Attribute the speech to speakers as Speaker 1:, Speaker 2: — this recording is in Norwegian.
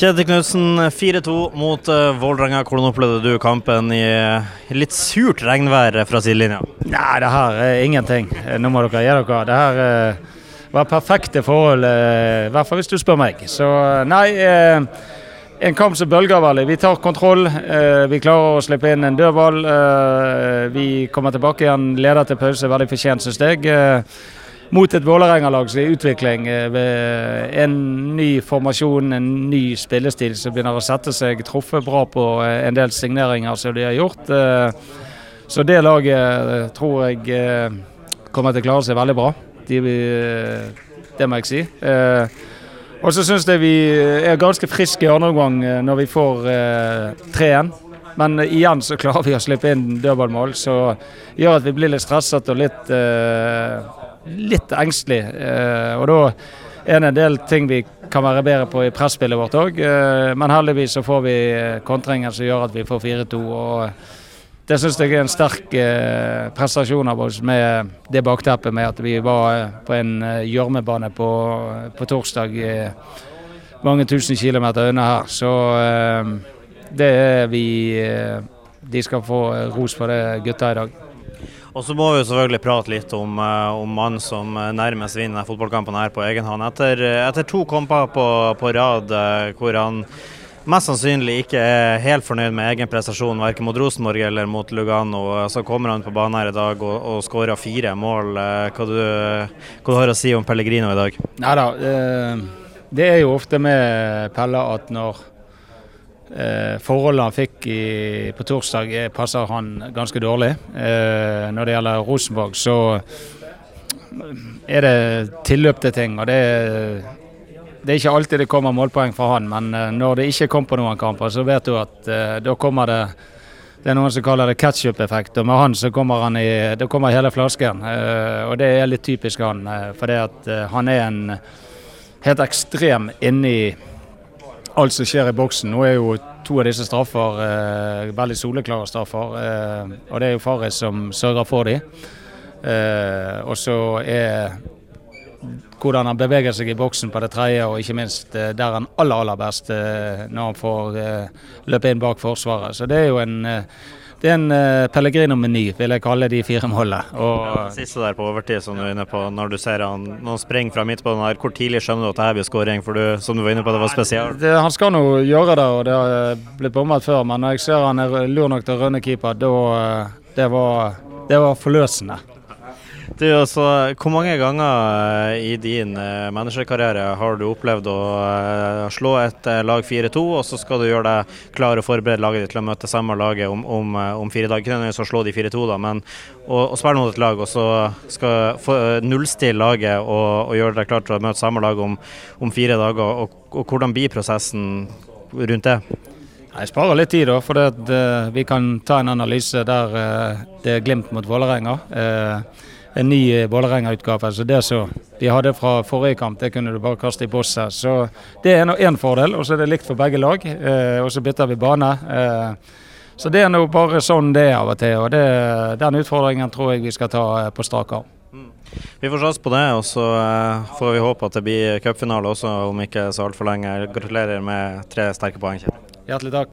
Speaker 1: Kjetil Knutsen, 4-2 mot uh, Vålerenga. Hvordan opplevde du kampen i uh, litt surt regnvær fra sidelinja?
Speaker 2: Nei, det her er ingenting. Nå må dere gi dere. Det her uh, var perfekte forhold, i hvert fall hvis du spør meg. Så nei. En kamp som bølger veldig. Vi tar kontroll. Vi klarer å slippe inn en dødball. Vi kommer tilbake igjen, leder til pause. Veldig fortjent, syns jeg mot et Vålerenga-lag som er i utvikling. ved en ny formasjon, en ny spillestil som begynner å sette seg. Truffet bra på eh, en del signeringer som de har gjort. Eh, så det laget tror jeg kommer til å klare seg veldig bra. De, det må jeg si. Og så syns jeg vi er ganske friske i andre omgang når vi får 3-1. Men igjen så klarer vi å slippe inn dødballmål, som gjør at vi blir litt stresset og litt litt engstelig. Eh, og da er det en del ting vi kan være bedre på i presspillet vårt òg. Eh, men heldigvis så får vi eh, kontringer som gjør at vi får 4-2. og det syns jeg er en sterk prestasjon av oss med det bakteppet med at vi var på en gjørmebane på, på, torsdag mange tusen kilometer unna her. Så det er vi De skal få ros for det, gutta i dag.
Speaker 1: Og så må vi jo selvfølgelig prate litt om, uh, om mannen som eh, nærmest vinner fotballkampen her på egen hånd. Etter, eh, etter to kamper på, på rad hvor han mest sannsynlig ikke er helt fornøyd med egen prestasjon, verken mot Rosenborg eller mot Lugano. Så kommer han på banen her i dag og, og skårer fire mål. Hva du, hva du har å si om Pellegrino i dag?
Speaker 2: Neida, det er jo ofte med Pelle at når Eh, forholdet han fikk i, på torsdag eh, passer han ganske dårlig. Eh, når det gjelder Rosenborg, så er det tilløp til ting. og det, det er ikke alltid det kommer målpoeng fra han, men eh, når det ikke kom på noen kamper, så vet du at eh, da kommer det det er noen som kaller det ketsjup-effekt, og med han så kommer han i, da kommer hele flasken. Eh, og det er litt typisk han, for han er en helt ekstrem inni alt som skjer i boksen. Nå er jo to av disse straffer eh, veldig soleklare straffer. Eh, og det er jo Farris som sørger for dem. Eh, og så er hvordan han beveger seg i boksen på det tredje, og ikke minst eh, der han aller, aller best eh, når han får eh, løpe inn bak Forsvaret. Så det er jo en det er en uh, Pellegrino-meny, vil jeg kalle de fire målene.
Speaker 1: Og, ja, siste der på overtid, som du er inne på, når du ser han når han springer fra midtbanen her, hvor tidlig skjønner du at det her blir skåring? For du, som du var inne på, det var spesielt.
Speaker 2: Det, han skal nå gjøre det, og det har blitt bommet før. Men når jeg ser han er lur nok til å rønne keeper, da eh, det var, det var forløsende.
Speaker 1: Du, altså, hvor mange ganger eh, i din uh, managerkarriere har du opplevd å uh, slå et lag 4-2, og så skal du gjøre deg klar og forberede laget ditt til å møte samme laget om, om, om fire dager? Ikke nødvendigvis å slå de 4-2, da, men å, å spille mot et lag og så skal nullstille laget og, og, gjøre deg klar til å møte samme lag om, om fire dager. Og, og, hvordan blir prosessen rundt det?
Speaker 2: Jeg sparer litt tid, da, for det, vi kan ta en analyse der det er Glimt mot Vålerenga. Eh, en ny eh, Vålerenga-utgave. Så det som de hadde fra forrige kamp, det kunne du bare kaste i bosset. Så det er én fordel, og så er det likt for begge lag. Eh, og så bytter vi bane. Eh, så det er nå bare sånn det er av og til. Og det, den utfordringen tror jeg vi skal ta eh, på strak arm.
Speaker 1: Vi får satse på det, og så uh, får vi håpe at det blir cupfinale også om ikke så altfor lenge. Gratulerer med tre sterke poeng.
Speaker 2: Hjertelig takk.